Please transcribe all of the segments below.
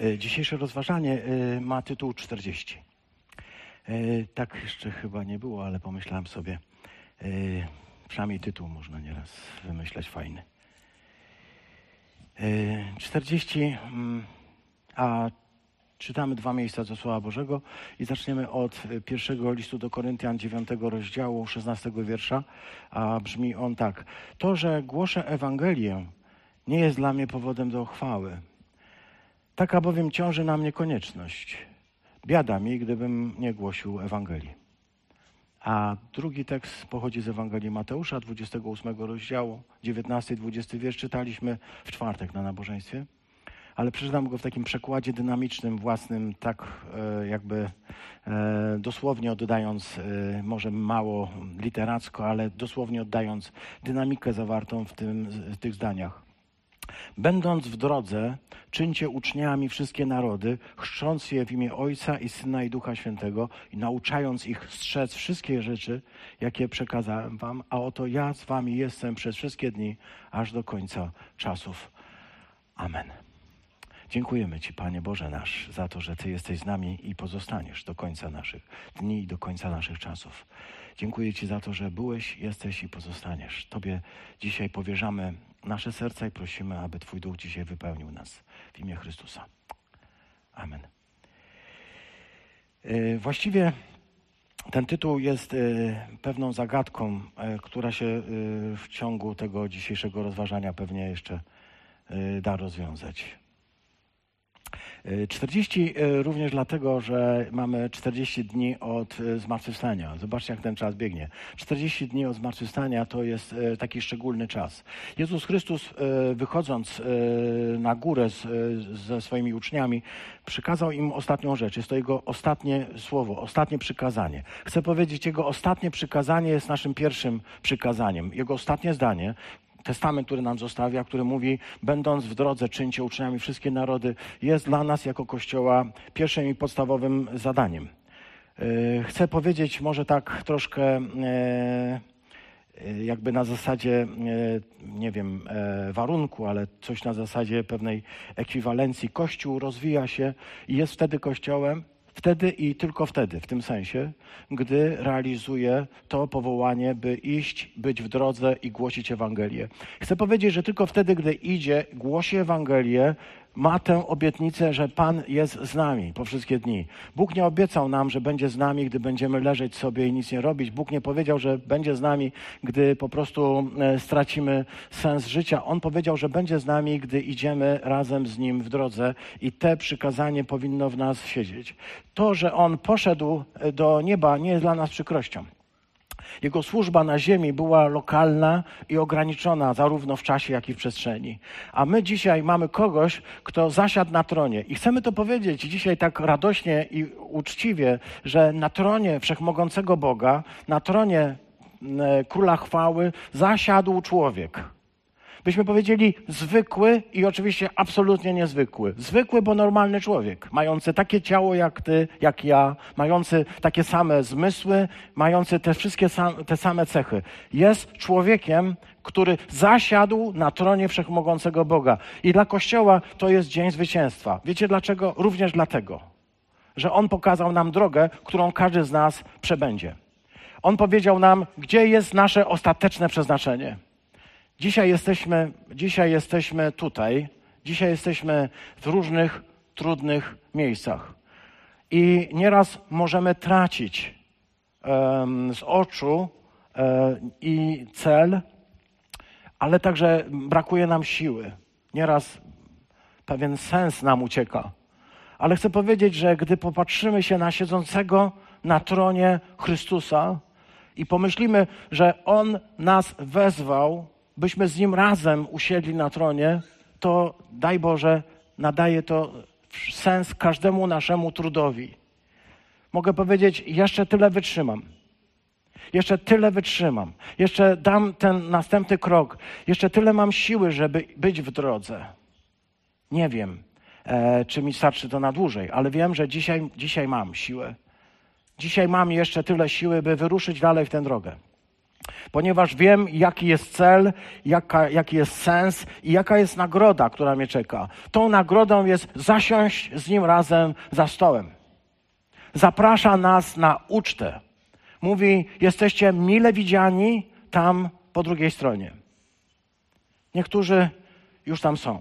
E, Dzisiejsze rozważanie e, ma tytuł 40. E, Tak jeszcze chyba nie było, ale pomyślałem sobie, przynajmniej tytuł można nieraz wymyśleć fajny. E, 40, mm, a czytamy dwa miejsca ze Słowa Bożego i zaczniemy od pierwszego listu do Koryntian 9 rozdziału 16 wiersza, a brzmi on tak. To, że głoszę Ewangelię, nie jest dla mnie powodem do chwały. Taka bowiem ciąży na mnie konieczność. Biada mi, gdybym nie głosił Ewangelii. A drugi tekst pochodzi z Ewangelii Mateusza, 28 rozdziału, 19-20 wiersz czytaliśmy w czwartek na nabożeństwie, ale przeczytam go w takim przekładzie dynamicznym, własnym, tak e, jakby e, dosłownie oddając, e, może mało literacko, ale dosłownie oddając dynamikę zawartą w, tym, w tych zdaniach. Będąc w drodze, czyńcie uczniami wszystkie narody, chrzcząc je w imię Ojca i Syna i Ducha Świętego i nauczając ich strzec wszystkie rzeczy, jakie przekazałem wam, a oto ja z wami jestem przez wszystkie dni, aż do końca czasów. Amen. Dziękujemy Ci, Panie Boże nasz, za to, że Ty jesteś z nami i pozostaniesz do końca naszych dni i do końca naszych czasów. Dziękuję Ci za to, że byłeś, jesteś i pozostaniesz. Tobie dzisiaj powierzamy nasze serca i prosimy, aby Twój Duch dzisiaj wypełnił nas w imię Chrystusa. Amen. E, Właściwie ten tytuł jest e, pewną zagadką, e, która się w ciągu tego dzisiejszego rozważania pewnie jeszcze da rozwiązać. E, 40 e, również dlatego, że mamy 40 dni od e, zmartwychwstania. Zobaczcie, jak ten czas biegnie. 40 dni od zmartwychwstania to jest e, taki szczególny czas. Jezus Chrystus, e, wychodząc e, na górę z, e, ze swoimi uczniami, przykazał im ostatnią rzecz. Jest to Jego ostatnie słowo, ostatnie przykazanie. Chcę powiedzieć, Jego ostatnie przykazanie jest naszym pierwszym przykazaniem. Jego ostatnie zdanie, testament, który nam zostawia, który mówi, będąc w drodze, czyńcie uczniami wszystkie narody, jest dla nas jako Kościoła pierwszym i podstawowym zadaniem. E, Chcę powiedzieć może tak troszkę e, e, jakby na zasadzie, nie wiem, warunku, ale coś na zasadzie pewnej ekwiwalencji. Kościół rozwija się i jest wtedy Kościołem, Wtedy i tylko wtedy, w tym sensie, gdy realizuje to powołanie, by iść, być w drodze i głosić Ewangelię. Chcę powiedzieć, że tylko wtedy, gdy idzie, głosi Ewangelię, ma tę obietnicę, że Pan jest z nami po wszystkie dni. Bóg nie obiecał nam, że będzie z nami, gdy będziemy leżeć sobie i nic nie robić. Bóg nie powiedział, że będzie z nami, gdy po prostu e, stracimy sens życia. On powiedział, że będzie z nami, gdy idziemy razem z Nim w drodze i te przykazanie powinno w nas siedzieć. To, że On poszedł e, do nieba, nie jest dla nas przykrością. Jego służba na ziemi była lokalna i ograniczona zarówno w czasie, jak i w przestrzeni. A my dzisiaj mamy kogoś, kto zasiadł na tronie. I chcemy to powiedzieć dzisiaj tak radośnie i uczciwie, że na tronie wszechmogącego Boga, na tronie e, króla chwały zasiadł człowiek. Byśmy powiedzieli zwykły i oczywiście absolutnie niezwykły. Zwykły, bo normalny człowiek, mający takie ciało jak ty, jak ja, mający takie same zmysły, mający te wszystkie sam, te same cechy. Jest człowiekiem, który zasiadł na tronie wszechmogącego Boga. I dla Kościoła to jest dzień zwycięstwa. Wiecie dlaczego? Również dlatego, że On pokazał nam drogę, którą każdy z nas przebędzie. On powiedział nam, gdzie jest nasze ostateczne przeznaczenie. Dzisiaj jesteśmy, dzisiaj jesteśmy tutaj, dzisiaj jesteśmy w różnych trudnych miejscach. I nieraz możemy tracić em, z oczu e, i cel, ale także brakuje nam siły. Nieraz pewien sens nam ucieka. Ale chcę powiedzieć, że gdy popatrzymy się na siedzącego na tronie Chrystusa i pomyślimy, że On nas wezwał, byśmy z Nim razem usiedli na tronie, to daj Boże, nadaje to sens każdemu naszemu trudowi. Mogę powiedzieć, jeszcze tyle wytrzymam. Jeszcze tyle wytrzymam. Jeszcze dam ten następny krok. Jeszcze tyle mam siły, żeby być w drodze. Nie wiem, e, czy mi starczy to na dłużej, ale wiem, że dzisiaj, dzisiaj mam siłę. Dzisiaj mam jeszcze tyle siły, by wyruszyć dalej w tę drogę. Ponieważ wiem, jaki jest cel, jaka, jaki jest sens i jaka jest nagroda, która mnie czeka. Tą nagrodą jest zasiąść z nim razem za stołem. Zaprasza nas na ucztę. Mówi, jesteście mile widziani tam po drugiej stronie. Niektórzy już tam są.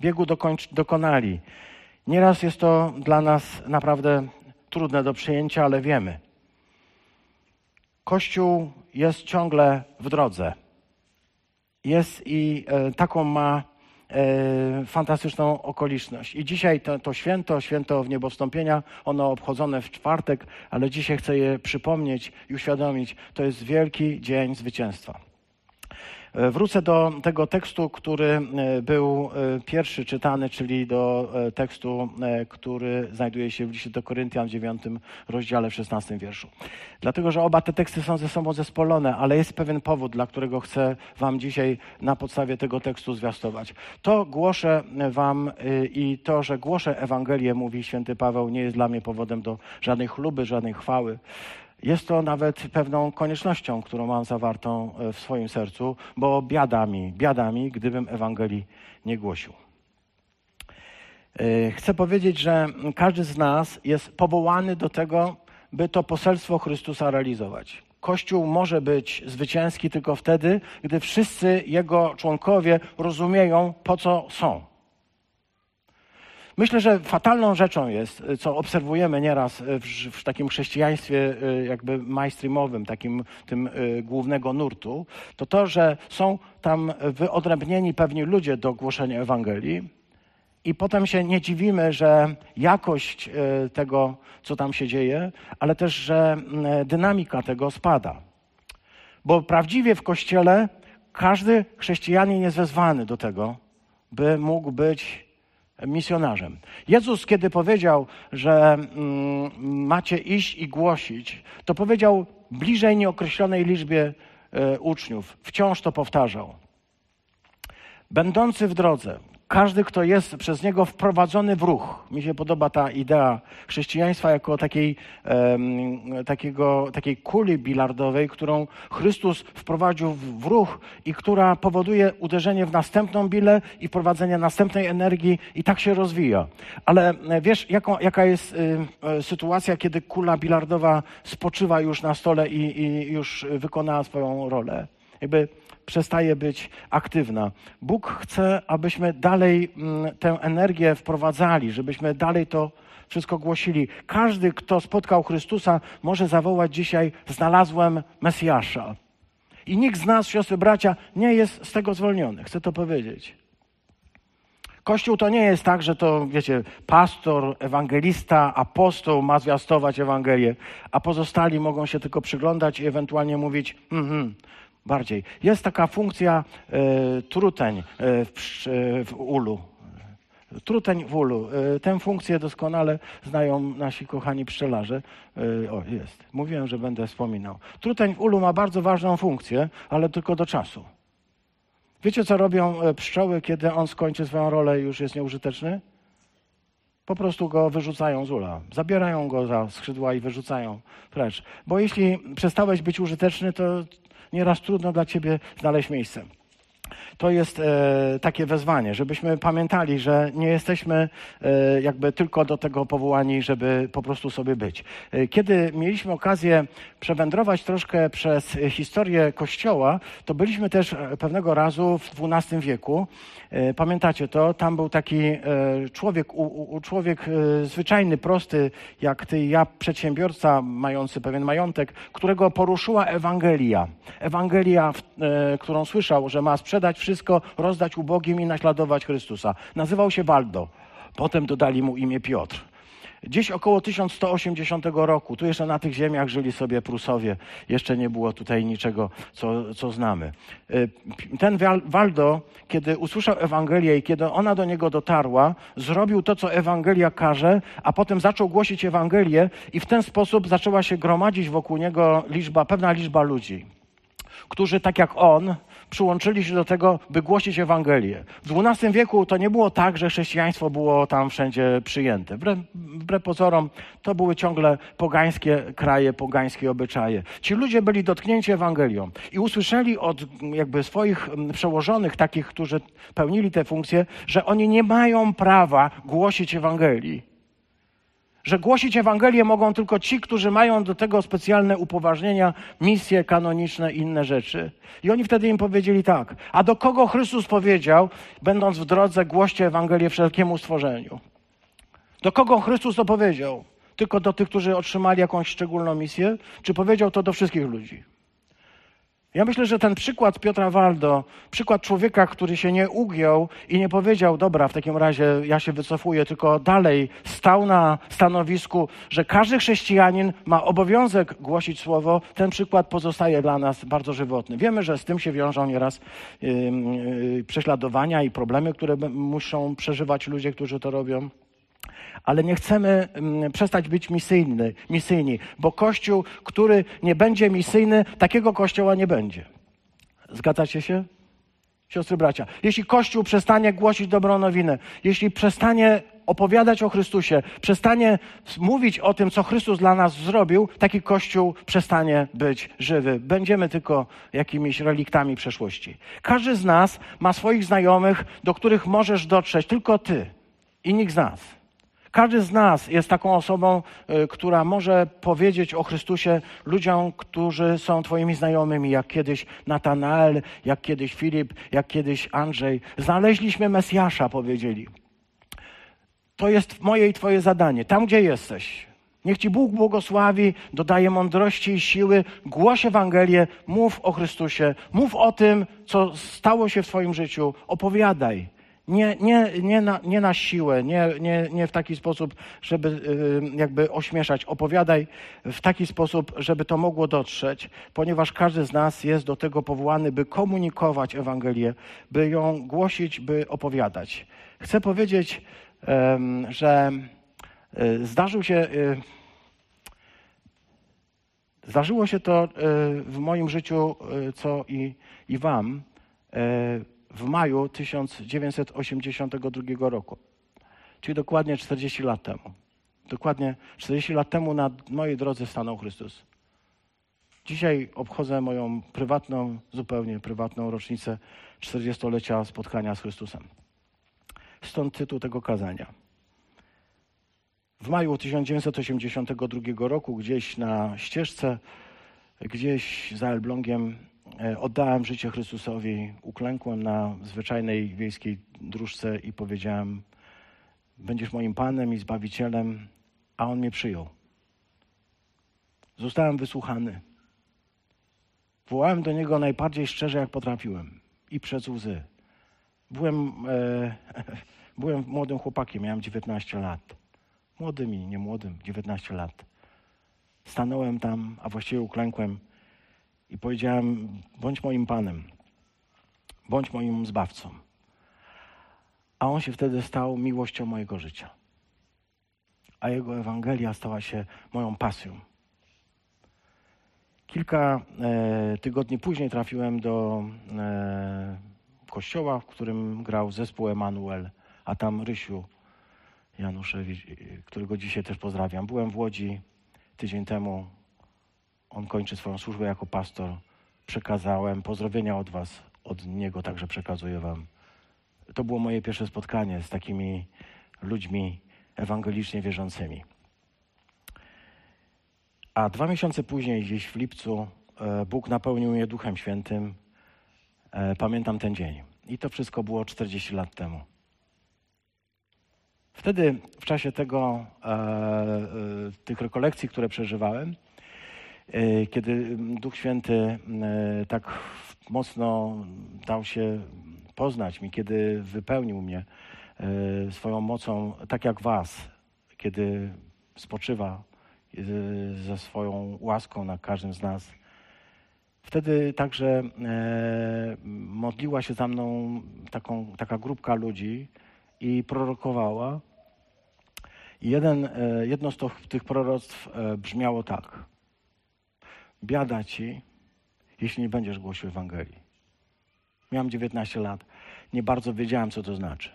Biegu dokończ, dokonali. Nieraz jest to dla nas naprawdę trudne do przyjęcia, ale wiemy. Kościół jest ciągle w drodze. Jest i e, taką ma e, fantastyczną okoliczność. I dzisiaj to, to święto, święto w niebowstąpienia, ono obchodzone w czwartek, ale dzisiaj chcę je przypomnieć i uświadomić, to jest wielki dzień zwycięstwa. E, wrócę do tego tekstu, który e, był e, pierwszy czytany, czyli do tekstu, który znajduje się w liście do Koryntian w 9 rozdziale w 16 wierszu. Dlatego, że oba te teksty są ze sobą zespolone, ale jest pewien powód, dla którego chcę Wam dzisiaj na podstawie tego tekstu zwiastować. To głoszę Wam i to, że głoszę Ewangelię, mówi święty Paweł, nie jest dla mnie powodem do żadnej chluby, żadnej chwały. Jest to nawet pewną koniecznością, którą mam zawartą e, w swoim sercu, bo biada mi, biada mi, gdybym Ewangelii nie głosił. E, chcę powiedzieć, że każdy z nas jest powołany do tego, by to poselstwo Chrystusa realizować. Kościół może być zwycięski tylko wtedy, gdy wszyscy jego członkowie rozumieją, po co są. Myślę, że fatalną rzeczą jest, co obserwujemy nieraz w, w takim chrześcijaństwie y, jakby mainstreamowym, takim tym y, głównego nurtu, to to, że są tam wyodrębnieni pewni ludzie do głoszenia Ewangelii i potem się nie dziwimy, że jakość y, tego, co tam się dzieje, ale też, że dynamika tego spada. Bo prawdziwie w Kościele każdy chrześcijanin jest wezwany do tego, by mógł być misjonarzem. Jezus, kiedy powiedział, że mm, macie iść i głosić, to powiedział bliżej nieokreślonej liczbie e, uczniów. Wciąż to powtarzał. Będący w drodze, każdy, kto jest przez niego wprowadzony w ruch. Mi się podoba ta idea chrześcijaństwa jako takiej, um, takiego, takiej kuli bilardowej, którą Chrystus wprowadził w, ruch i która powoduje uderzenie w następną bilę i wprowadzenie następnej energii i tak się rozwija. Ale e, wiesz, jaką, jaka jest y, y, sytuacja, kiedy kula bilardowa spoczywa już na stole i, i już wykonała swoją rolę? Jakby przestaje być aktywna. Bóg chce, abyśmy dalej mm, tę energię wprowadzali, żebyśmy dalej to wszystko głosili. Każdy, kto spotkał Chrystusa, może zawołać dzisiaj: Znalazłem Mesjasza. I nikt z nas, siostry, bracia, nie jest z tego zwolniony. Chcę to powiedzieć. Kościół to nie jest tak, że to, wiecie, pastor, ewangelista, apostoł ma zwiastować Ewangelię, a pozostali mogą się tylko przyglądać i ewentualnie mówić, mm, bardziej. Jest taka funkcja e, truteń e, w, e, w ulu. Truteń w ulu. Tę funkcję doskonale znają nasi kochani pszczelarze. O, jest. Mówiłem, że będę wspominał. Truteń w ulu ma bardzo ważną funkcję, ale tylko do czasu. Wiecie, co robią pszczoły, kiedy on skończy swoją rolę i już jest nieużyteczny? Po prostu go wyrzucają z ula. Zabierają go za skrzydła i wyrzucają precz. Bo jeśli przestałeś być użyteczny, to nieraz trudno dla ciebie znaleźć miejsce. To jest e, takie wezwanie, żebyśmy pamiętali, że nie jesteśmy e, jakby tylko do tego powołani, żeby po prostu sobie być. E, kiedy mieliśmy okazję przewędrować troszkę przez historię Kościoła, to byliśmy też e, pewnego razu w XII wieku. E, pamiętacie to? Tam był taki e, człowiek, u, u, człowiek zwyczajny, prosty, jak ty ja, przedsiębiorca mający pewien majątek, którego poruszyła Ewangelia. Ewangelia, którą słyszał, że ma sprzedać wszystko, rozdać ubogim i naśladować Chrystusa. Nazywał się Waldo. Potem dodali mu imię Piotr. Gdzieś około 1180 roku, tu jeszcze na tych ziemiach żyli sobie Prusowie, jeszcze nie było tutaj niczego, co, co znamy. Y, ten Waldo, kiedy usłyszał Ewangelię i kiedy ona do niego dotarła, zrobił to, co Ewangelia każe, a potem zaczął głosić Ewangelię i w ten sposób zaczęła się gromadzić wokół niego liczba, pewna liczba ludzi, którzy tak jak on przyłączyli się do tego, by głosić Ewangelię. W XII wieku to nie było tak, że chrześcijaństwo było tam wszędzie przyjęte. Wbrew, wbrew pozorom to były ciągle pogańskie kraje, pogańskie obyczaje. Ci ludzie byli dotknięci Ewangelią i usłyszeli od jakby swoich przełożonych, takich, którzy pełnili te funkcje, że oni nie mają prawa głosić Ewangelii że głosić Ewangelię mogą tylko ci, którzy mają do tego specjalne upoważnienia, misje kanoniczne i inne rzeczy. I oni wtedy im powiedzieli tak. A do kogo Chrystus powiedział, będąc w drodze, głoście Ewangelię wszelkiemu stworzeniu? Do kogo Chrystus to powiedział? Tylko do tych, którzy otrzymali jakąś szczególną misję? Czy powiedział to do wszystkich ludzi? Ja myślę, że ten przykład Piotra Waldo, przykład człowieka, który się nie ugiął i nie powiedział, dobra, w takim razie ja się wycofuję, tylko dalej stał na stanowisku, że każdy chrześcijanin ma obowiązek głosić słowo, ten przykład pozostaje dla nas bardzo żywotny. Wiemy, że z tym się wiążą nieraz yy, yy, prześladowania i problemy, które muszą przeżywać ludzie, którzy to robią ale nie chcemy mm, przestać być misyjny, misyjni, bo Kościół, który nie będzie misyjny, takiego Kościoła nie będzie. Zgadzacie się? Siostry, bracia, jeśli Kościół przestanie głosić dobrą nowinę, jeśli przestanie opowiadać o Chrystusie, przestanie mówić o tym, co Chrystus dla nas zrobił, taki Kościół przestanie być żywy. Będziemy tylko jakimiś reliktami przeszłości. Każdy z nas ma swoich znajomych, do których możesz dotrzeć, tylko ty i nikt z nas. Każdy z nas jest taką osobą, y, która może powiedzieć o Chrystusie ludziom, którzy są Twoimi znajomymi, jak kiedyś Natanael, jak kiedyś Filip, jak kiedyś Andrzej. Znaleźliśmy Mesjasza, powiedzieli. To jest moje i Twoje zadanie. Tam, gdzie jesteś. Niech Ci Bóg błogosławi, dodaje mądrości i siły. Głoś Ewangelię, mów o Chrystusie, mów o tym, co stało się w Twoim życiu. Opowiadaj. Nie, nie, nie, na, nie na siłę, nie, nie, nie w taki sposób, żeby y, jakby ośmieszać. Opowiadaj w taki sposób, żeby to mogło dotrzeć, ponieważ każdy z nas jest do tego powołany, by komunikować Ewangelię, by ją głosić, by opowiadać. Chcę powiedzieć, że y, zdarzył się. Y, zdarzyło się to w moim życiu, co i, i Wam w maju 1982 roku, czyli dokładnie 40 lat temu. Dokładnie 40 lat temu na mojej drodze stanął Chrystus. Dzisiaj obchodzę moją prywatną, zupełnie prywatną rocznicę 40-lecia spotkania z Chrystusem. Stąd tytuł tego kazania. W maju 1982 roku, gdzieś na ścieżce, gdzieś za Elblągiem, oddałem życie Chrystusowi, uklękłem na zwyczajnej wiejskiej dróżce i powiedziałem: Będziesz moim Panem i Zbawicielem, a On mnie przyjął. Zostałem wysłuchany. Wołałem do Niego najbardziej szczerze, jak potrafiłem i przez łzy. Byłem, e, byłem młodym chłopakiem, miałem 19 lat. Młodym i nie młodym, 19 lat. Stanąłem tam, a właściwie uklękłem i powiedziałem: bądź moim Panem, bądź moim zbawcą. A on się wtedy stał miłością mojego życia. A jego Ewangelia stała się moją pasją. Kilka e, tygodni później trafiłem do e, kościoła, w którym grał zespół Emanuel, a tam Rysiu Januszewicz, którego dzisiaj też pozdrawiam. Byłem w Łodzi tydzień temu on kończy swoją służbę jako pastor. Przekazałem pozdrowienia od Was, od niego także przekazuję Wam. To było moje pierwsze spotkanie z takimi ludźmi ewangelicznie wierzącymi. A dwa miesiące później, gdzieś w lipcu, e, Bóg napełnił mnie Duchem Świętym. E, pamiętam ten dzień. I to wszystko było 40 lat temu. Wtedy, w czasie tego, e, tych rekolekcji, które przeżywałem, kiedy Duch Święty e, tak mocno dał się poznać mi, kiedy wypełnił mnie e, swoją mocą, tak jak Was, kiedy spoczywa ze swoją łaską na każdym z nas. Wtedy także modliła się za mną taką, taka grupka ludzi i prorokowała. Jeden, jedno z tych proroctw brzmiało tak – Biada ci, jeśli nie będziesz głosił Ewangelii. Miałem 19 lat. Nie bardzo wiedziałem, co to znaczy.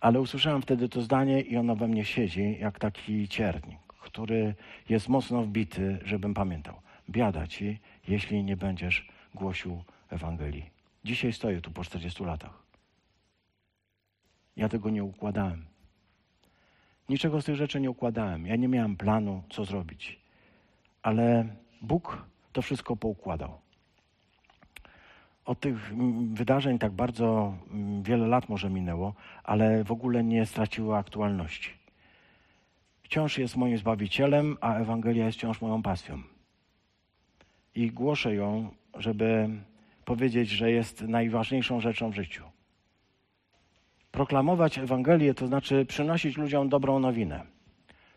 Ale usłyszałem wtedy to zdanie i ono we mnie siedzi jak taki ciernik, który jest mocno wbity, żebym pamiętał. Biada ci, jeśli nie będziesz głosił Ewangelii. Dzisiaj stoję tu po 40 latach. Ja tego nie układałem. Niczego z tych rzeczy nie układałem. Ja nie miałem planu, co zrobić. Ale Bóg to wszystko poukładał. Od tych mm, wydarzeń tak bardzo mm, wiele lat może minęło, ale w ogóle nie straciło aktualności. Wciąż jest moim zbawicielem, a Ewangelia jest wciąż moją pasją. I głoszę ją, żeby powiedzieć, że jest najważniejszą rzeczą w życiu. Proklamować Ewangelię to znaczy przynosić ludziom dobrą nowinę.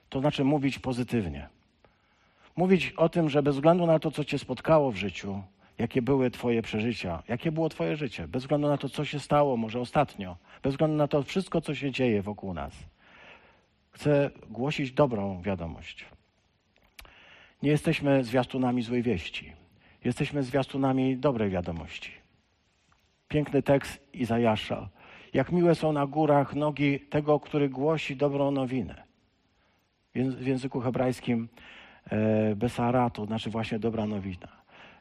To znaczy mówić pozytywnie. Mówić o tym, że bez względu na to, co cię spotkało w życiu, jakie były Twoje przeżycia, jakie było Twoje życie, bez względu na to, co się stało, może ostatnio, bez względu na to wszystko, co się dzieje wokół nas. Chcę głosić dobrą wiadomość. Nie jesteśmy zwiastunami złej wieści. Jesteśmy zwiastunami dobrej wiadomości. Piękny tekst Izajasza. Jak miłe są na górach nogi tego, który głosi dobrą nowinę. W języku hebrajskim e, Besara to znaczy właśnie dobra nowina.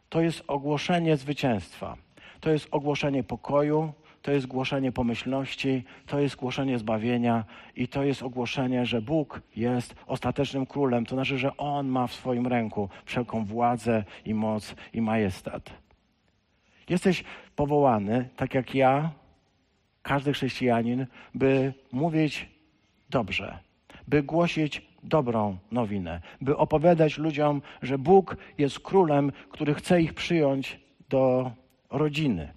To jest ogłoszenie zwycięstwa. To jest ogłoszenie pokoju, to jest głoszenie pomyślności, to jest głoszenie zbawienia i to jest ogłoszenie, że Bóg jest ostatecznym królem. To znaczy, że On ma w swoim ręku wszelką władzę i moc i majestat. Jesteś powołany, tak jak ja, każdy chrześcijanin, by mówić dobrze, by głosić dobrą nowinę, by opowiadać ludziom, że Bóg jest królem, który chce ich przyjąć do rodziny,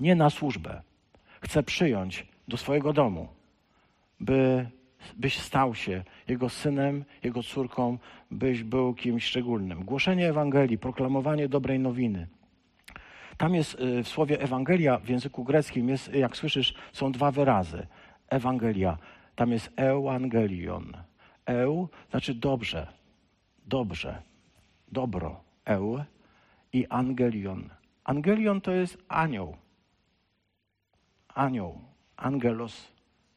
nie na służbę. Chce przyjąć do swojego domu, by, byś stał się jego synem, jego córką, byś był kimś szczególnym. Głoszenie Ewangelii, proklamowanie dobrej nowiny. Tam jest y, w słowie Ewangelia w języku greckim, jest, jak słyszysz, są dwa wyrazy. Ewangelia. Tam jest Ewangelion. Eu znaczy dobrze, dobrze, dobro, eu i angelion. Angelion to jest anioł. Anioł, angelos,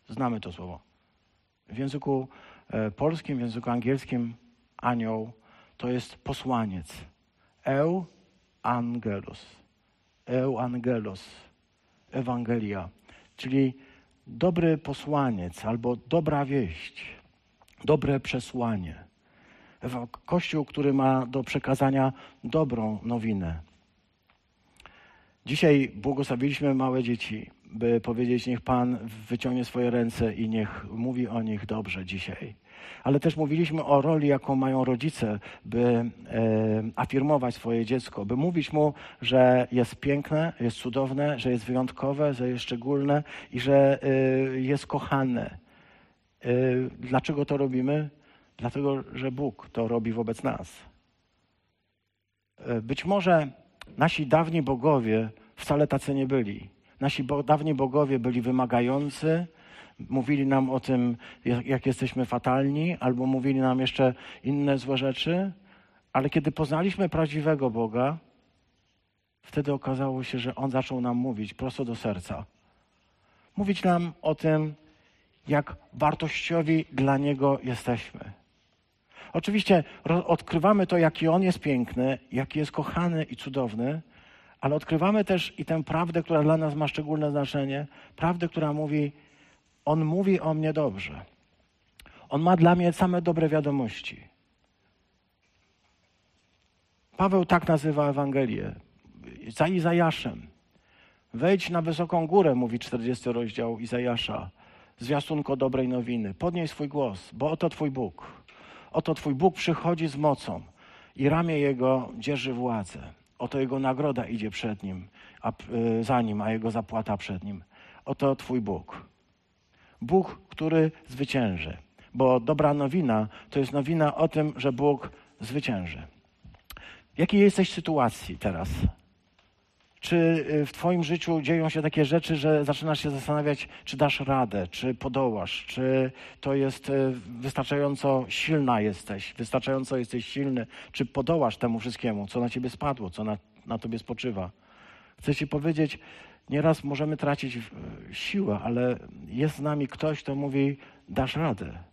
znamy to słowo. W języku e, polskim, w języku angielskim anioł to jest posłaniec. Eu angelos. Eu angelos. Ewangelia, czyli dobry posłaniec albo dobra wieść dobre przesłanie. Kościół, który ma do przekazania dobrą nowinę. Dzisiaj błogosławiliśmy małe dzieci, by powiedzieć, niech Pan wyciągnie swoje ręce i niech mówi o nich dobrze dzisiaj. Ale też mówiliśmy o roli, jaką mają rodzice, by e, afirmować swoje dziecko, by mówić mu, że jest piękne, jest cudowne, że jest wyjątkowe, że jest szczególne i że e, jest kochane dlaczego to robimy? Dlatego, że Bóg to robi wobec nas. E, być może nasi dawni bogowie wcale tacy nie byli. Nasi bo, dawni bogowie byli wymagający, mówili nam o tym, jak jesteśmy fatalni, albo mówili nam jeszcze inne złe rzeczy, ale kiedy poznaliśmy prawdziwego Boga, wtedy okazało się, że On zaczął nam mówić prosto do serca. Mówić nam o tym, jak wartościowi dla Niego jesteśmy. Oczywiście odkrywamy to, jaki On jest piękny, jaki jest kochany i cudowny, ale odkrywamy też i tę prawdę, która dla nas ma szczególne znaczenie, prawdę, która mówi, On mówi o mnie dobrze. On ma dla mnie same dobre wiadomości. Paweł tak nazywa Ewangelię. Za Izajaszem. Wejdź na wysoką górę, mówi 40 rozdział Izajasza zwiastunko dobrej nowiny. Podnieś swój głos, bo oto Twój Bóg. Oto Twój Bóg przychodzi z mocą i ramię Jego dzierży władzę. Oto Jego nagroda idzie przed Nim, a, y, za Nim, a Jego zapłata przed Nim. Oto Twój Bóg. Bóg, który zwycięży. Bo dobra nowina to jest nowina o tym, że Bóg zwycięży. W jakiej jesteś sytuacji teraz? Czy y, w Twoim życiu dzieją się takie rzeczy, że zaczynasz się zastanawiać, czy dasz radę, czy podołasz, czy to jest y, wystarczająco silna jesteś, wystarczająco jesteś silny, czy podołasz temu wszystkiemu, co na Ciebie spadło, co na, na Tobie spoczywa. Chcę Ci powiedzieć, Nieraz możemy tracić e, siłę, ale jest z nami ktoś, kto mówi: Dasz radę.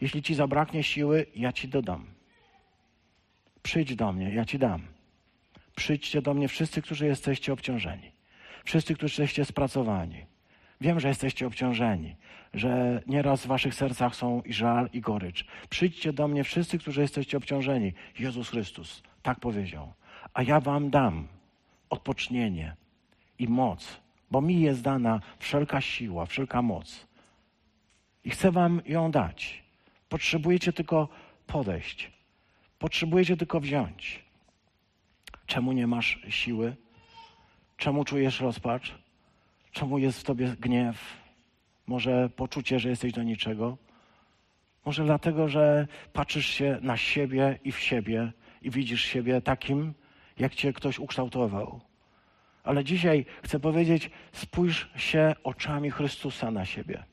Jeśli ci zabraknie siły, ja ci dodam. Przyjdź do mnie, ja ci dam. Przyjdźcie do mnie wszyscy, którzy jesteście obciążeni. Wszyscy, którzy jesteście spracowani. Wiem, że jesteście obciążeni, że nieraz w waszych sercach są i żal, i gorycz. Przyjdźcie do mnie wszyscy, którzy jesteście obciążeni. Jezus Chrystus tak powiedział. A ja wam dam odpocznienie i moc, bo mi jest dana wszelka siła, wszelka moc. I chcę wam ją dać. Potrzebujecie tylko podejść. Potrzebujecie tylko wziąć. Czemu nie masz siły? Czemu czujesz rozpacz? Czemu jest w tobie gniew? Może poczucie, że jesteś do niczego? Może dlatego, że patrzysz się na siebie i w siebie i widzisz siebie takim, jak cię ktoś ukształtował. Ale dzisiaj chcę powiedzieć, spójrz się oczami Chrystusa na siebie.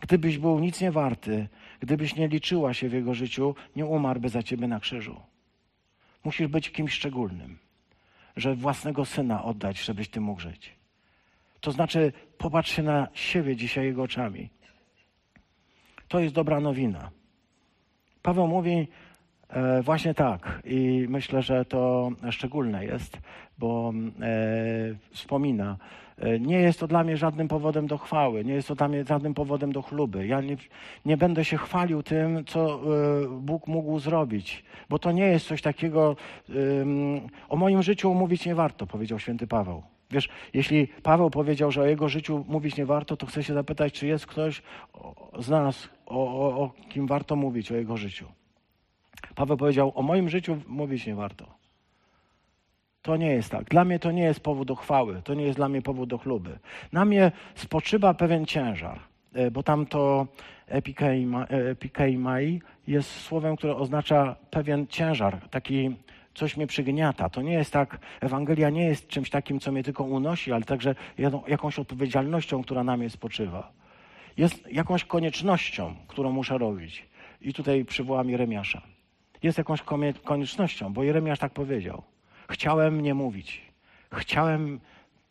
Gdybyś był nic nie warty, gdybyś nie liczyła się w jego życiu, nie umarłby za ciebie na krzyżu. Musisz być kimś szczególnym, że własnego syna oddać, żebyś ty mógł żyć. To znaczy, popatrz się na siebie dzisiaj jego oczami. To jest dobra nowina. Paweł mówi właśnie tak, i myślę, że to szczególne jest, bo e, wspomina, e, nie jest to dla mnie żadnym powodem do chwały, nie jest to dla mnie żadnym powodem do chluby. Ja nie, nie będę się chwalił tym, co e, Bóg mógł zrobić, bo to nie jest coś takiego, o moim życiu mówić nie warto, powiedział święty Paweł. Wiesz, jeśli Paweł powiedział, że o jego życiu mówić nie warto, to chcę się zapytać, czy jest ktoś z nas, o, o, o kim warto mówić o jego życiu. Paweł powiedział, o moim życiu mówić nie warto. To nie jest tak. Dla mnie to nie jest powód do chwały, to nie jest dla mnie powód do chluby. Na mnie spoczywa pewien ciężar, e, bo tam to epikeimai jest słowem, które oznacza pewien ciężar, taki coś mnie przygniata. To nie jest tak, Ewangelia nie jest czymś takim, co mnie tylko unosi, ale także jakąś odpowiedzialnością, która na mnie spoczywa. Jest jakąś koniecznością, którą muszę robić. I tutaj przywołam Jeremiasza. Jest jakąś koniecznością, bo Jeremiasz tak powiedział. Chciałem nie mówić. Chciałem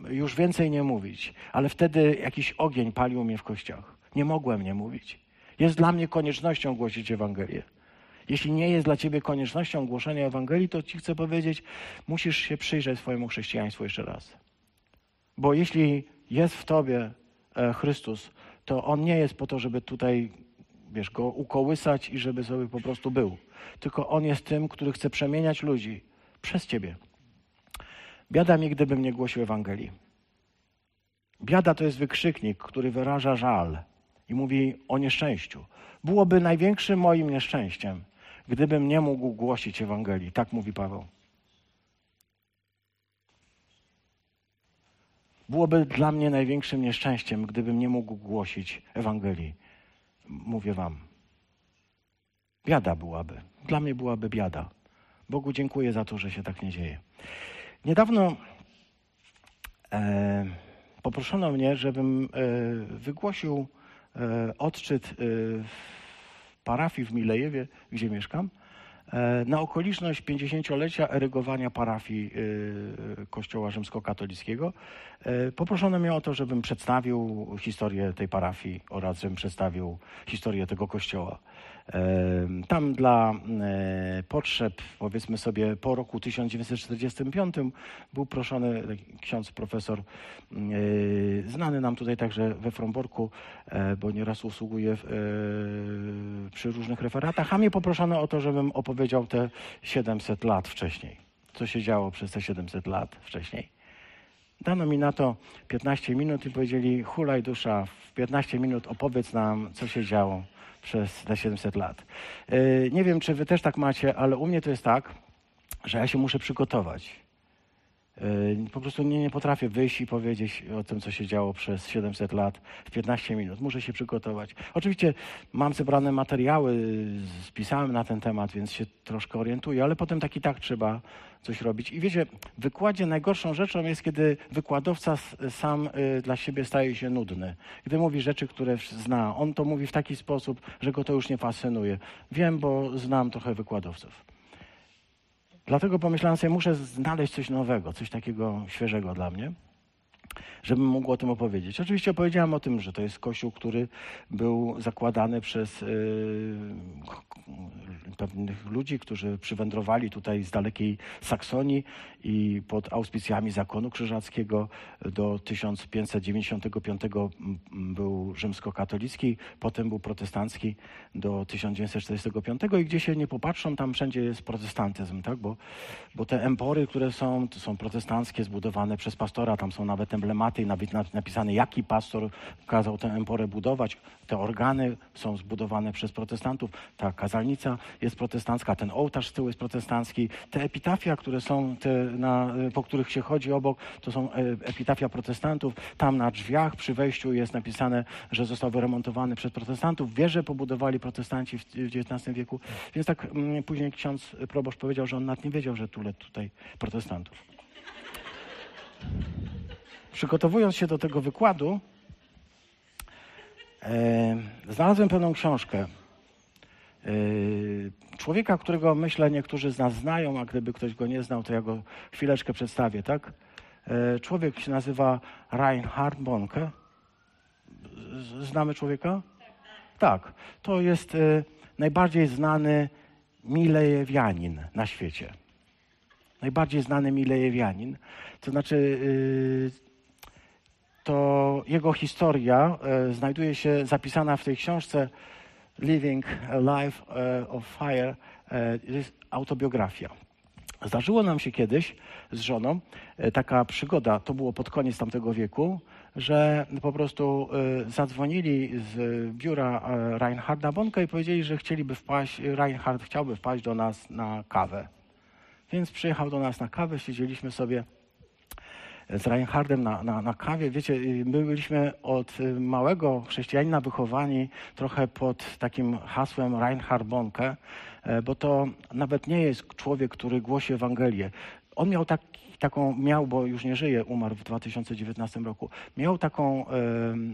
już więcej nie mówić, ale wtedy jakiś ogień palił mnie w kościach. Nie mogłem nie mówić. Jest dla mnie koniecznością głosić Ewangelię. Jeśli nie jest dla ciebie koniecznością głoszenia Ewangelii, to ci chcę powiedzieć, musisz się przyjrzeć swojemu chrześcijaństwu jeszcze raz. Bo jeśli jest w tobie e, Chrystus, to On nie jest po to, żeby tutaj, wiesz, go ukołysać i żeby sobie po prostu był. Tylko On jest tym, który chce przemieniać ludzi przez ciebie. Biada mi, gdybym nie głosił Ewangelii. Biada to jest wykrzyknik, który wyraża żal i mówi o nieszczęściu. Byłoby największym moim nieszczęściem, gdybym nie mógł głosić Ewangelii. Tak mówi Paweł. Byłoby dla mnie największym nieszczęściem, gdybym nie mógł głosić Ewangelii. Mówię Wam. Biada byłaby. Dla mnie byłaby biada. Bogu dziękuję za to, że się tak nie dzieje. Niedawno e, poproszono mnie, żebym e, wygłosił e, odczyt e, parafii w Milejewie, gdzie mieszkam, na okoliczność 50-lecia erygowania parafii e, Kościoła Rzymskokatolickiego. E, poproszono mnie o to, żebym przedstawił historię tej parafii oraz żebym przedstawił historię tego kościoła. Tam dla e, potrzeb, powiedzmy sobie, po roku 1945 był proszony ksiądz profesor, e, znany nam tutaj także we Fromborku, e, bo nieraz usługuje przy różnych referatach, a mnie poproszono o to, żebym opowiedział te 700 lat wcześniej. Co się działo przez te 700 lat wcześniej. Dano mi na to 15 minut i powiedzieli: Hulaj dusza, w 15 minut opowiedz nam, co się działo przez te 700 lat. E, nie wiem, czy wy też tak macie, ale u mnie to jest tak, że ja się muszę przygotować. E, po prostu nie, nie potrafię wyjść i powiedzieć o tym, co się działo przez 700 lat w 15 minut. Muszę się przygotować. Oczywiście mam zebrane materiały, spisałem na ten temat, więc się troszkę orientuję, ale potem tak i tak trzeba coś robić. I wiecie, w wykładzie najgorszą rzeczą jest, kiedy wykładowca sam y, dla siebie staje się nudny. Gdy mówi rzeczy, które zna, on to mówi w taki sposób, że go to już nie fascynuje. Wiem, bo znam trochę wykładowców. Dlatego pomyślałem sobie, muszę znaleźć coś nowego, coś takiego świeżego dla mnie. Żebym mógł o tym opowiedzieć. Oczywiście opowiedziałem o tym, że to jest kościół, który był zakładany przez yy, pewnych ludzi, którzy przywędrowali tutaj z dalekiej Saksonii i pod auspicjami zakonu krzyżackiego do 1595 był rzymskokatolicki, potem był protestancki do 1945 i gdzie się nie popatrzą, tam wszędzie jest protestantyzm, tak? bo, bo te empory, które są, to są protestanckie, zbudowane przez pastora, tam są nawet emblematy nawet napisane, jaki pastor kazał tę emporę budować. Te organy są zbudowane przez protestantów, ta kazalnica jest protestancka, ten ołtarz z tyłu jest protestancki, te epitafia, które są, na, po których się chodzi obok, to są e, epitafia protestantów. Tam na drzwiach przy wejściu jest napisane, że został wyremontowany przez protestantów. Wieże pobudowali protestanci w XIX wieku. Więc tak mm, później ksiądz proboszcz powiedział, że on nawet nie wiedział, że tyle tutaj protestantów. Przygotowując się do tego wykładu, e, znalazłem pewną książkę. E, człowieka, którego myślę niektórzy z nas znają, a gdyby ktoś go nie znał, to ja go chwileczkę przedstawię, tak? E, człowiek się nazywa Reinhard Bonke. Znamy człowieka? Tak. To jest najbardziej znany Milejewianin na świecie. Najbardziej znany Milejewianin. To znaczy, to jego historia znajduje się zapisana w tej książce Living a Life of Fire. jest autobiografia. Zdarzyło nam się kiedyś z żoną taka przygoda, to było pod koniec tamtego wieku, że po prostu zadzwonili z biura Reinharda Bonka i powiedzieli, że chcieliby wpaść, Reinhard chciałby wpaść do nas na kawę. Więc przyjechał do nas na kawę, siedzieliśmy sobie z Reinhardem na, na, na kawie. Wiecie, my byliśmy od małego chrześcijanina wychowani trochę pod takim hasłem Reinhard Bonke, bo to nawet nie jest człowiek, który głosi Ewangelię. On miał tak, taką, miał, bo już nie żyje, umarł w 2019 roku, miał taką e,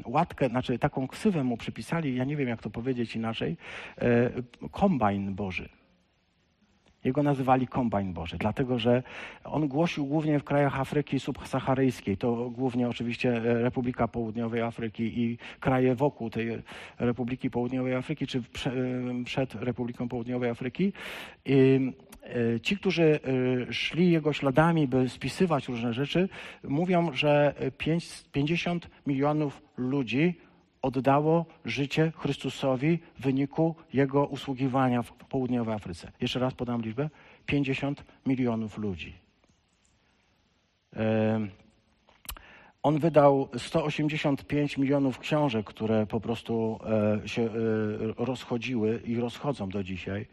łatkę, znaczy taką ksywę mu przypisali, ja nie wiem jak to powiedzieć inaczej, e, kombajn Boży. Jego nazywali Kombajn Boży, dlatego że on głosił głównie w krajach Afryki subsaharyjskiej. To głównie oczywiście Republika Południowej Afryki i kraje wokół tej Republiki Południowej Afryki, czy przed Republiką Południowej Afryki. I ci, którzy szli jego śladami, by spisywać różne rzeczy, mówią, że 50 milionów ludzi oddało życie Chrystusowi w wyniku Jego usługiwania w południowej Afryce. Jeszcze raz podam liczbę. 50 milionów ludzi. On wydał 185 milionów książek, które po prostu e, się e, rozchodziły i rozchodzą do dzisiaj.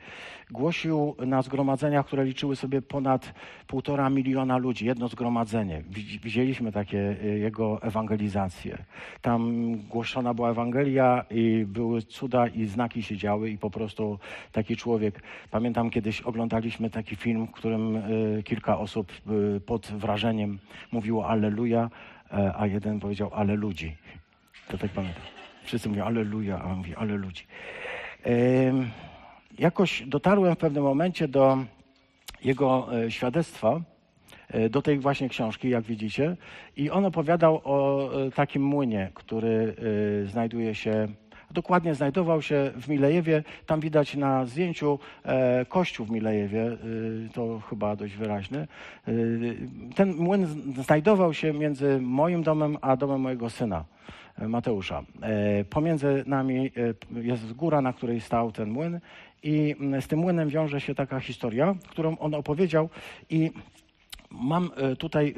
Głosił na zgromadzeniach, które liczyły sobie ponad półtora miliona ludzi, jedno zgromadzenie. Widzieliśmy takie e, jego ewangelizacje. Tam głoszona była Ewangelia i były cuda i znaki się działy i po prostu taki człowiek. Pamiętam kiedyś oglądaliśmy taki film, w którym kilka osób pod wrażeniem mówiło Alleluja a jeden powiedział, ale ludzi. To tak pamiętam. Wszyscy mówią, aleluja, a on mówi, ale ludzi. Jakoś dotarłem w pewnym momencie do jego e, świadectwa, e, do tej właśnie książki, jak widzicie, i on opowiadał o takim młynie, który znajduje się dokładnie znajdował się w Milejewie. Tam widać na zdjęciu e, kościół w Milejewie, e, to chyba dość wyraźny. E, ten młyn znajdował się między moim domem a domem mojego syna. Mateusza. Pomiędzy nami jest góra, na której stał ten młyn i z tym młynem wiąże się taka historia, którą on opowiedział i Mam e, tutaj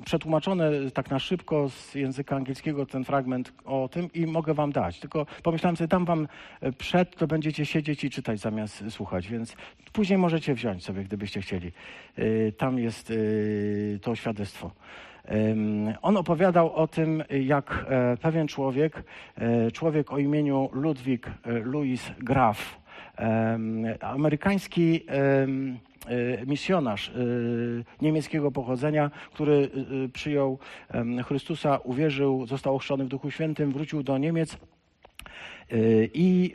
e, przetłumaczone tak na szybko z języka angielskiego ten fragment o tym i mogę wam dać. Tylko pomyślałem sobie, dam wam e, przed, to będziecie siedzieć i czytać zamiast słuchać, więc później możecie wziąć sobie, gdybyście chcieli. Tam jest to świadectwo. On opowiadał o tym, jak pewien człowiek, człowiek o imieniu Ludwik Louis Graf, amerykański E, misjonarz e, niemieckiego pochodzenia, który e, przyjął Chrystusa, uwierzył, został ochrzczony w Duchu Świętym, wrócił do Niemiec i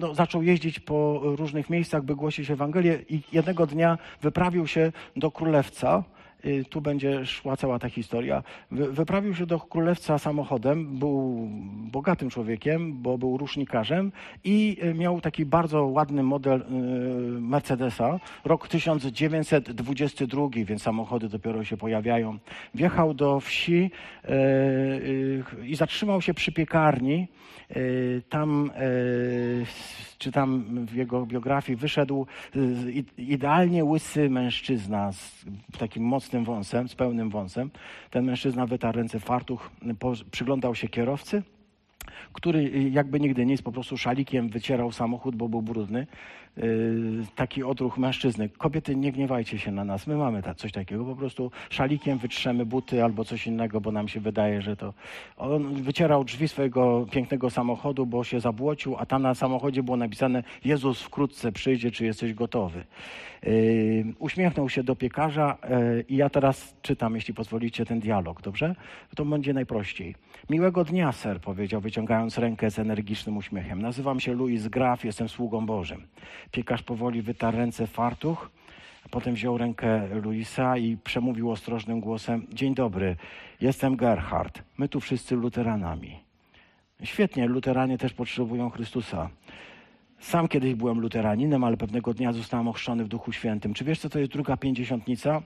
no, zaczął jeździć po różnych miejscach, by głosić Ewangelię i jednego dnia wyprawił się do Królewca tu będzie szła cała ta historia. Wy, wyprawił się do królewca samochodem, był bogatym człowiekiem, bo był rusznikarzem i y, miał taki bardzo ładny model y, Mercedesa, rok 1922, więc samochody dopiero się pojawiają. Wjechał do wsi y, y, i zatrzymał się przy piekarni. Y, Tam, y, czytam w jego biografii, wyszedł y, idealnie łysy mężczyzna z takim mocnym wąsem, z pełnym wąsem. Ten mężczyzna wytarł ręce fartuch, przyglądał się kierowcy który y, jakby nigdy nic, po prostu szalikiem wycierał samochód, bo był brudny. Yy, Taki odruch mężczyzny. Kobiety, nie gniewajcie się na nas, my mamy ta, coś takiego, po prostu szalikiem wytrzemy buty albo coś innego, bo nam się wydaje, że to... On wycierał drzwi swojego pięknego samochodu, bo się zabłocił, a tam na samochodzie było napisane Jezus wkrótce przyjdzie, czy jesteś gotowy. Yy, Uśmiechnął się do piekarza yy, i ja teraz czytam, jeśli pozwolicie, ten dialog, dobrze? To będzie najprościej. Miłego dnia, ser, powiedział, wyciągając rękę z energicznym uśmiechem. Nazywam się Louis Graf, jestem sługą Bożym. Piekarz powoli wytarł ręce fartuch, potem wziął rękę Luisa i przemówił ostrożnym głosem. Dzień dobry, jestem Gerhard. My tu wszyscy luteranami. Świetnie, luteranie też potrzebują Chrystusa. Sam kiedyś byłem luteraninem, ale pewnego dnia zostałem ochrzczony w Duchu Świętym. Czy wiesz, co to jest druga pięćdziesiątnica?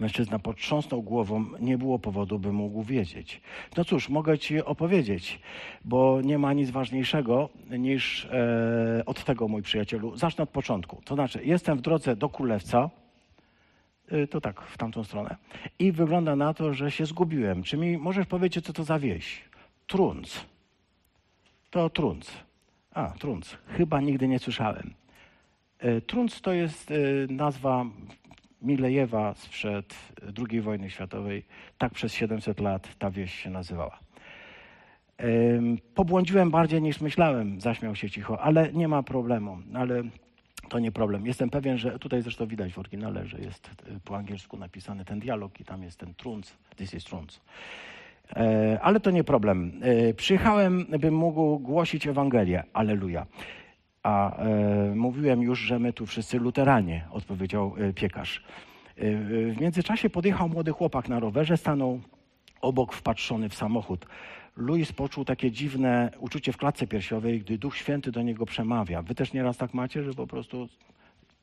Mężczyzna potrząsnął głową, nie było powodu, by mógł wiedzieć. No cóż, mogę ci opowiedzieć, bo nie ma nic ważniejszego niż e, od tego, mój przyjacielu. Zacznę od początku. To znaczy, jestem w drodze do królewca, y, to tak, w tamtą stronę, i wygląda na to, że się zgubiłem. Czy mi możesz powiedzieć, co to za wieś? Trunc. To Trunc. A, Trunc. Chyba nigdy nie słyszałem. E, Trunc to jest e, nazwa Milejewa sprzed II wojny światowej. Tak przez 700 lat ta wieś się nazywała. Em, Pobłądziłem bardziej niż myślałem, zaśmiał się cicho, ale nie ma problemu. Ale to nie problem. Jestem pewien, że tutaj zresztą widać w oryginale, że jest e, po angielsku napisany ten dialog i tam jest ten trunc. This is trunc. E, Ale to nie problem. E, Przyjechałem, bym mógł głosić Ewangelię. Aleluja. A e, mówiłem już, że my tu wszyscy luteranie, odpowiedział e, piekarz. E, w międzyczasie podjechał młody chłopak na rowerze, stanął obok wpatrzony w samochód. Louis poczuł takie dziwne uczucie w klatce piersiowej, gdy Duch Święty do niego przemawia. Wy też nieraz tak macie, że po prostu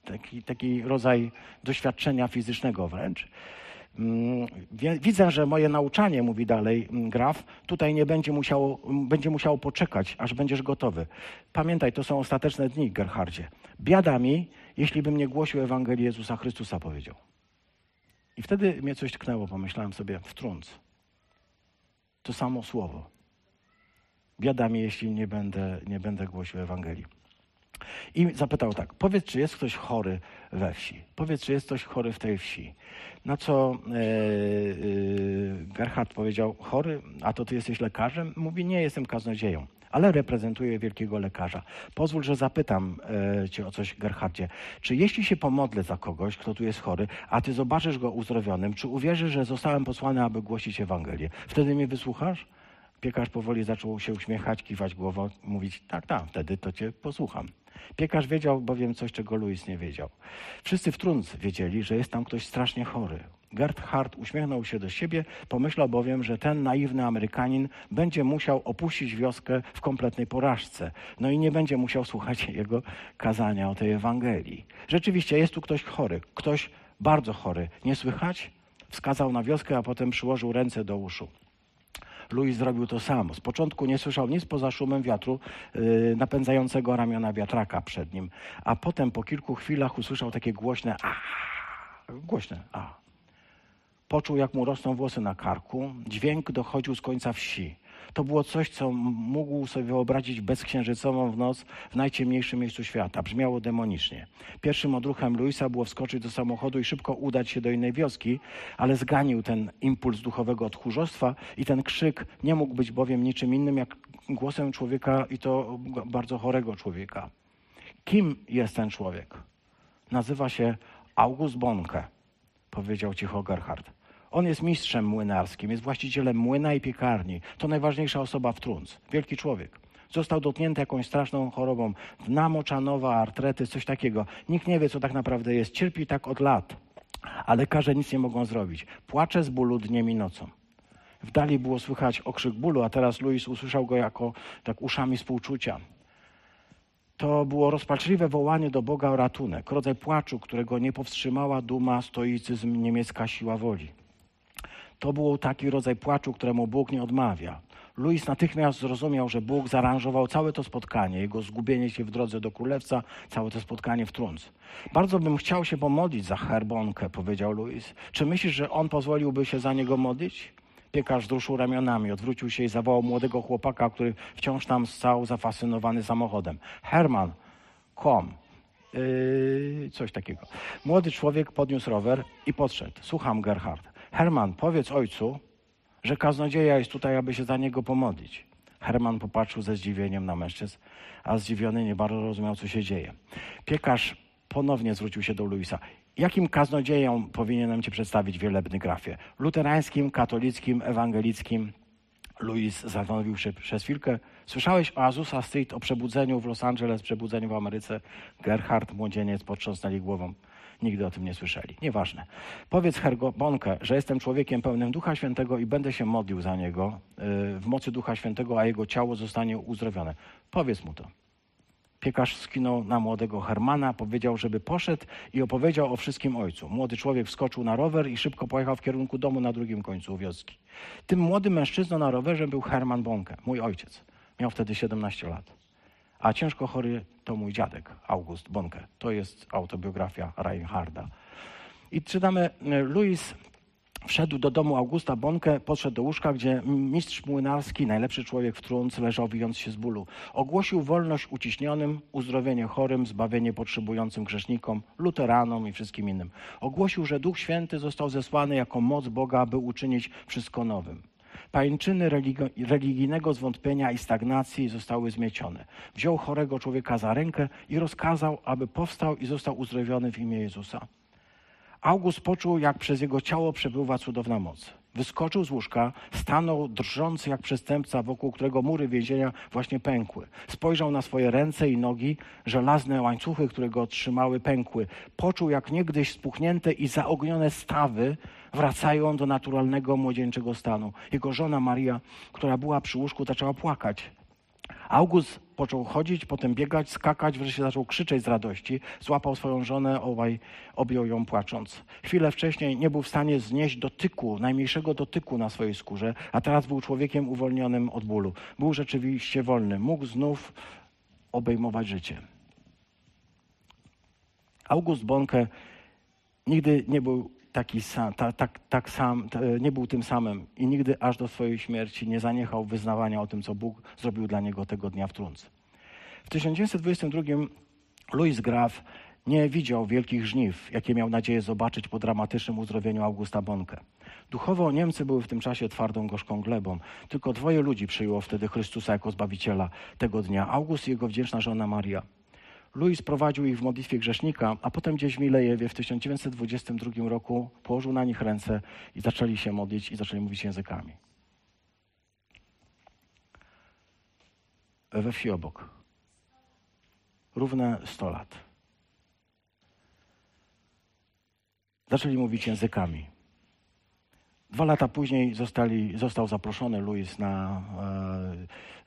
taki, taki rodzaj doświadczenia fizycznego wręcz. Mm, Widzę, że moje nauczanie, mówi dalej mm, Graf, tutaj nie będzie musiało, m, będzie musiało poczekać, aż będziesz gotowy. Pamiętaj, to są ostateczne dni, Gerhardzie. Biada mi, jeśli bym nie głosił Ewangelii Jezusa Chrystusa, powiedział. I wtedy mnie coś tknęło, pomyślałem sobie, wtrąc. To samo słowo. Biada mi, jeśli nie będę, nie będę głosił Ewangelii. I zapytał tak, powiedz, czy jest ktoś chory we wsi? Powiedz, czy jest ktoś chory w tej wsi? Na co e, e, Gerhard powiedział, chory? A to ty jesteś lekarzem? Mówi, nie, jestem kaznodzieją, ale reprezentuję wielkiego lekarza. Pozwól, że zapytam e, cię o coś, Gerhardzie. Czy jeśli się pomodlę za kogoś, kto tu jest chory, a ty zobaczysz go uzdrowionym, czy uwierzysz, że zostałem posłany, aby głosić Ewangelię? Wtedy mnie wysłuchasz? Piekarz powoli zaczął się uśmiechać, kiwać głową, mówić, tak, tak, wtedy to cię posłucham. Piekarz wiedział bowiem coś, czego Louis nie wiedział. Wszyscy w Trunc wiedzieli, że jest tam ktoś strasznie chory. Gerhard uśmiechnął się do siebie, pomyślał bowiem, że ten naiwny Amerykanin będzie musiał opuścić wioskę w kompletnej porażce. No i nie będzie musiał słuchać jego kazania o tej Ewangelii. Rzeczywiście jest tu ktoś chory, ktoś bardzo chory. Nie słychać? Wskazał na wioskę, a potem przyłożył ręce do uszu. Louis zrobił to samo. Z początku nie słyszał nic poza szumem wiatru yy, napędzającego ramiona wiatraka przed nim, a potem po kilku chwilach usłyszał takie głośne a, głośne a. Poczuł, jak mu rosną włosy na karku. Dźwięk dochodził z końca wsi. To było coś, co mógł sobie wyobrazić bezksiężycową w noc w najciemniejszym miejscu świata. Brzmiało demonicznie. Pierwszym odruchem Luisa było wskoczyć do samochodu i szybko udać się do innej wioski, ale zganił ten impuls duchowego tchórzostwa i ten krzyk nie mógł być bowiem niczym innym jak głosem człowieka i to bardzo chorego człowieka. Kim jest ten człowiek? Nazywa się August Bonke, powiedział cicho Gerhard. On jest mistrzem młynarskim, jest właścicielem młyna i piekarni. To najważniejsza osoba w Trunc. Wielki człowiek. Został dotknięty jakąś straszną chorobą. Namoczanowa, artrety, coś takiego. Nikt nie wie, co tak naprawdę jest. Cierpi tak od lat. a lekarze nic nie mogą zrobić. Płacze z bólu dniem i nocą. W dali było słychać okrzyk bólu, a teraz Louis usłyszał go jako tak uszami współczucia. To było rozpaczliwe wołanie do Boga o ratunek, rodzaj płaczu, którego nie powstrzymała duma, stoicyzm, niemiecka siła woli. To był taki rodzaj płaczu, któremu Bóg nie odmawia. Louis natychmiast zrozumiał, że Bóg zaaranżował całe to spotkanie, jego zgubienie się w drodze do królewca, całe to spotkanie w trunc. Bardzo bym chciał się pomodlić za Herbonkę, powiedział Louis. Czy myślisz, że on pozwoliłby się za niego modlić? Piekarz wzruszył ramionami, odwrócił się i zawołał młodego chłopaka, który wciąż tam stał zafascynowany samochodem. Herman, kom. Yy, coś takiego. Młody człowiek podniósł rower i podszedł. Słucham, Gerhard. Herman, powiedz ojcu, że kaznodzieja jest tutaj, aby się za niego pomodlić. Herman popatrzył ze zdziwieniem na mężczyzn, a zdziwiony nie bardzo rozumiał, co się dzieje. Piekarz ponownie zwrócił się do Luisa. Jakim kaznodziejom powinienem cię przedstawić wielebny grafie? Luterańskim, katolickim, ewangelickim? Louis zastanowił się przez chwilkę. Słyszałeś o Azusa Street, o przebudzeniu w Los Angeles, przebudzeniu w Ameryce? Gerhard, młodzieniec, potrząsnęli głową. Nigdy o tym nie słyszeli. Nieważne. Powiedz Herbonkę, że jestem człowiekiem pełnym Ducha Świętego i będę się modlił za niego y, w mocy Ducha Świętego, a jego ciało zostanie uzdrowione. Powiedz mu to. Piekarz skinął na młodego Hermana, powiedział, żeby poszedł i opowiedział o wszystkim ojcu. Młody człowiek wskoczył na rower i szybko pojechał w kierunku domu na drugim końcu wioski. Tym młodym mężczyzną na rowerze był Herman Bonke, mój ojciec. Miał wtedy 17 lat. A ciężko chory to mój dziadek, August Bonke. To jest autobiografia Reinharda. I czytamy, Louis Wszedł do domu Augusta Bonke, podszedł do łóżka, gdzie mistrz młynarski, najlepszy człowiek w trunc, leżał wijąc się z bólu. Ogłosił wolność uciśnionym, uzdrowienie chorym, zbawienie potrzebującym grzesznikom, luteranom i wszystkim innym. Ogłosił, że Duch Święty został zesłany jako moc Boga, by uczynić wszystko nowym. Pańczyny religijnego zwątpienia i stagnacji zostały zmiecione. Wziął chorego człowieka za rękę i rozkazał, aby powstał i został uzdrowiony w imię Jezusa. August poczuł, jak przez jego ciało przepływa cudowna moc. Wyskoczył z łóżka, stanął drżący jak przestępca, wokół którego mury więzienia właśnie pękły. Spojrzał na swoje ręce i nogi, żelazne łańcuchy, które go trzymały, pękły. Poczuł, jak niegdyś spuchnięte i zaognione stawy wracają do naturalnego młodzieńczego stanu. Jego żona Maria, która była przy łóżku, zaczęła płakać. August począł chodzić, potem biegać, skakać, wreszcie zaczął krzyczeć z radości. Złapał swoją żonę, obaj objął ją płacząc. Chwilę wcześniej nie był w stanie znieść dotyku, najmniejszego dotyku na swojej skórze, a teraz był człowiekiem uwolnionym od bólu. Był rzeczywiście wolny. Mógł znów obejmować życie. August Bonke nigdy nie był taki sam, tak, tak, tak sam, nie był tym samym i nigdy aż do swojej śmierci nie zaniechał wyznawania o tym, co Bóg zrobił dla niego tego dnia w Trunce. W 1922 Louis Graf nie widział wielkich żniw, jakie miał nadzieję zobaczyć po dramatycznym uzdrowieniu Augusta Bonke. Duchowo Niemcy były w tym czasie twardą, gorzką glebą. Tylko dwoje ludzi przyjęło wtedy Chrystusa jako Zbawiciela tego dnia. August i jego wdzięczna żona Maria. Louis prowadził ich w modlitwie grzesznika, a potem gdzieś w Milejewie w 1922 roku położył na nich ręce i zaczęli się modlić i zaczęli mówić językami. We wsi obok. Równe 100 lat. Zaczęli mówić językami. Dwa lata później zostali, został zaproszony Louis na,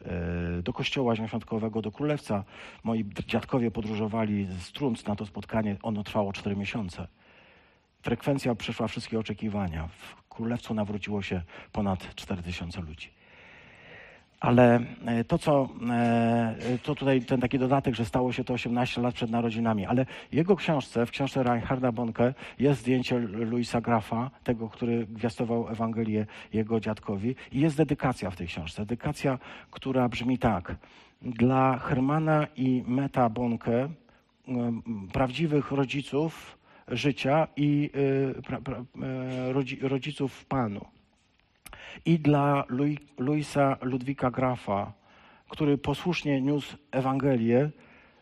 e, e, do kościoła zielonoświątkowego, do Królewca. Moi dziadkowie podróżowali z Trunc na to spotkanie. Ono trwało cztery miesiące. Frekwencja przeszła wszystkie oczekiwania. W Królewcu nawróciło się ponad 4000 ludzi. Ale e, to, co e, to tutaj ten taki dodatek, że stało się to 18 lat przed narodzinami, ale jego książce, w książce Reinharda Bonke jest zdjęcie Luisa Grafa, tego, który gwiastował Ewangelię jego dziadkowi i jest dedykacja w tej książce. Dedykacja, która brzmi tak. Dla Hermana i Meta Bonke, prawdziwych rodziców życia i e, rodziców Panu i dla Luisa Ludwika Grafa, który posłusznie niósł Ewangelię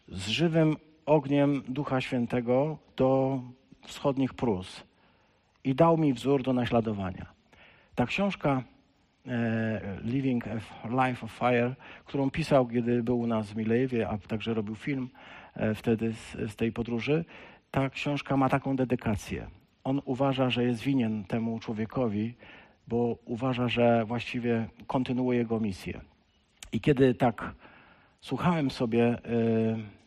z żywym ogniem Ducha Świętego do wschodnich Prus i dał mi wzór do naśladowania. Ta książka e, Living a Life of Fire, którą pisał, kiedy był u nas w Milejewie, a także robił film e, wtedy z, z tej podróży, ta książka ma taką dedykację. on uważa, że jest winien temu człowiekowi, bo uważa, że właściwie kontynuuje jego misję. I kiedy tak słuchałem sobie, y,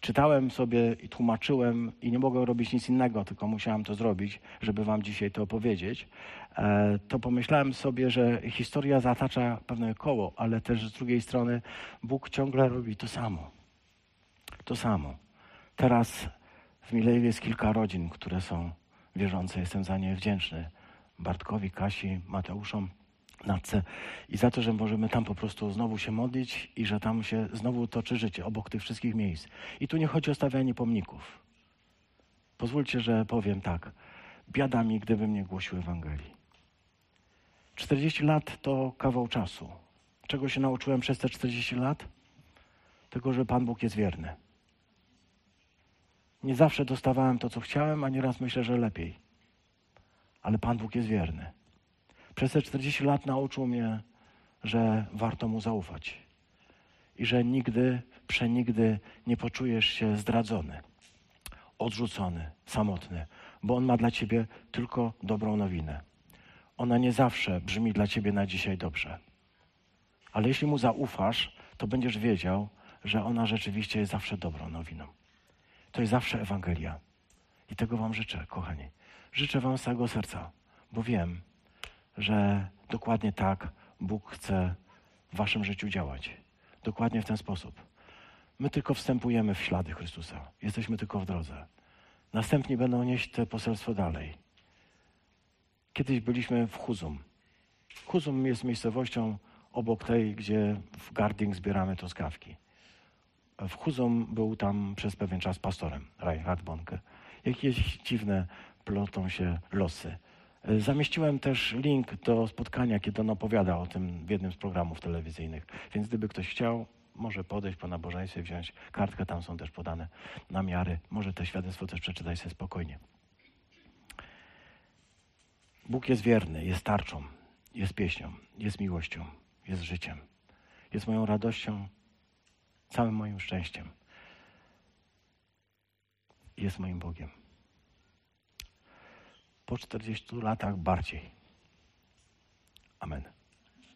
czytałem sobie i tłumaczyłem i nie mogłem robić nic innego, tylko musiałem to zrobić, żeby wam dzisiaj to opowiedzieć, e, to pomyślałem sobie, że historia zatacza pewne koło, ale też z drugiej strony Bóg ciągle robi to samo. To samo. Teraz w Milewie jest kilka rodzin, które są wierzące. Jestem za nie wdzięczny. Bartkowi, Kasi, Mateuszom, Natce i za to, że możemy tam po prostu znowu się modlić i że tam się znowu toczy życie obok tych wszystkich miejsc. I tu nie chodzi o stawianie pomników. Pozwólcie, że powiem tak. Biada mi, gdybym nie głosił Ewangelii. 40 lat to kawał czasu. Czego się nauczyłem przez te 40 lat? Tego, że Pan Bóg jest wierny. Nie zawsze dostawałem to, co chciałem, a nieraz myślę, że lepiej. Ale Pan Bóg jest wierny. Przez te 40 lat nauczył mnie, że warto Mu zaufać i że nigdy, przenigdy nie poczujesz się zdradzony, odrzucony, samotny, bo On ma dla Ciebie tylko dobrą nowinę. Ona nie zawsze brzmi dla Ciebie na dzisiaj dobrze. Ale jeśli Mu zaufasz, to będziesz wiedział, że ona rzeczywiście jest zawsze dobrą nowiną. To jest zawsze Ewangelia. I tego Wam życzę, kochani. Życzę Wam z całego serca, bo wiem, że dokładnie tak Bóg chce w Waszym życiu działać. Dokładnie w ten sposób. My tylko wstępujemy w ślady Chrystusa. Jesteśmy tylko w drodze. Następni będą nieść to poselstwo dalej. Kiedyś byliśmy w Huzum. Huzum jest miejscowością obok tej, gdzie w Garding zbieramy truskawki. W Huzum był tam przez pewien czas pastorem, Reinhard Bonke. Jakieś dziwne plotą się losy. Zamieściłem też link do spotkania, kiedy on opowiada o tym w jednym z programów telewizyjnych. Więc gdyby ktoś chciał, może podejść po nabożeństwie, wziąć kartkę, tam są też podane namiary. Może te świadectwo też przeczytać sobie spokojnie. Bóg jest wierny, jest tarczą, jest pieśnią, jest miłością, jest życiem, jest moją radością, całym moim szczęściem. Jest moim Bogiem. Po 40 latach bardziej. Amen.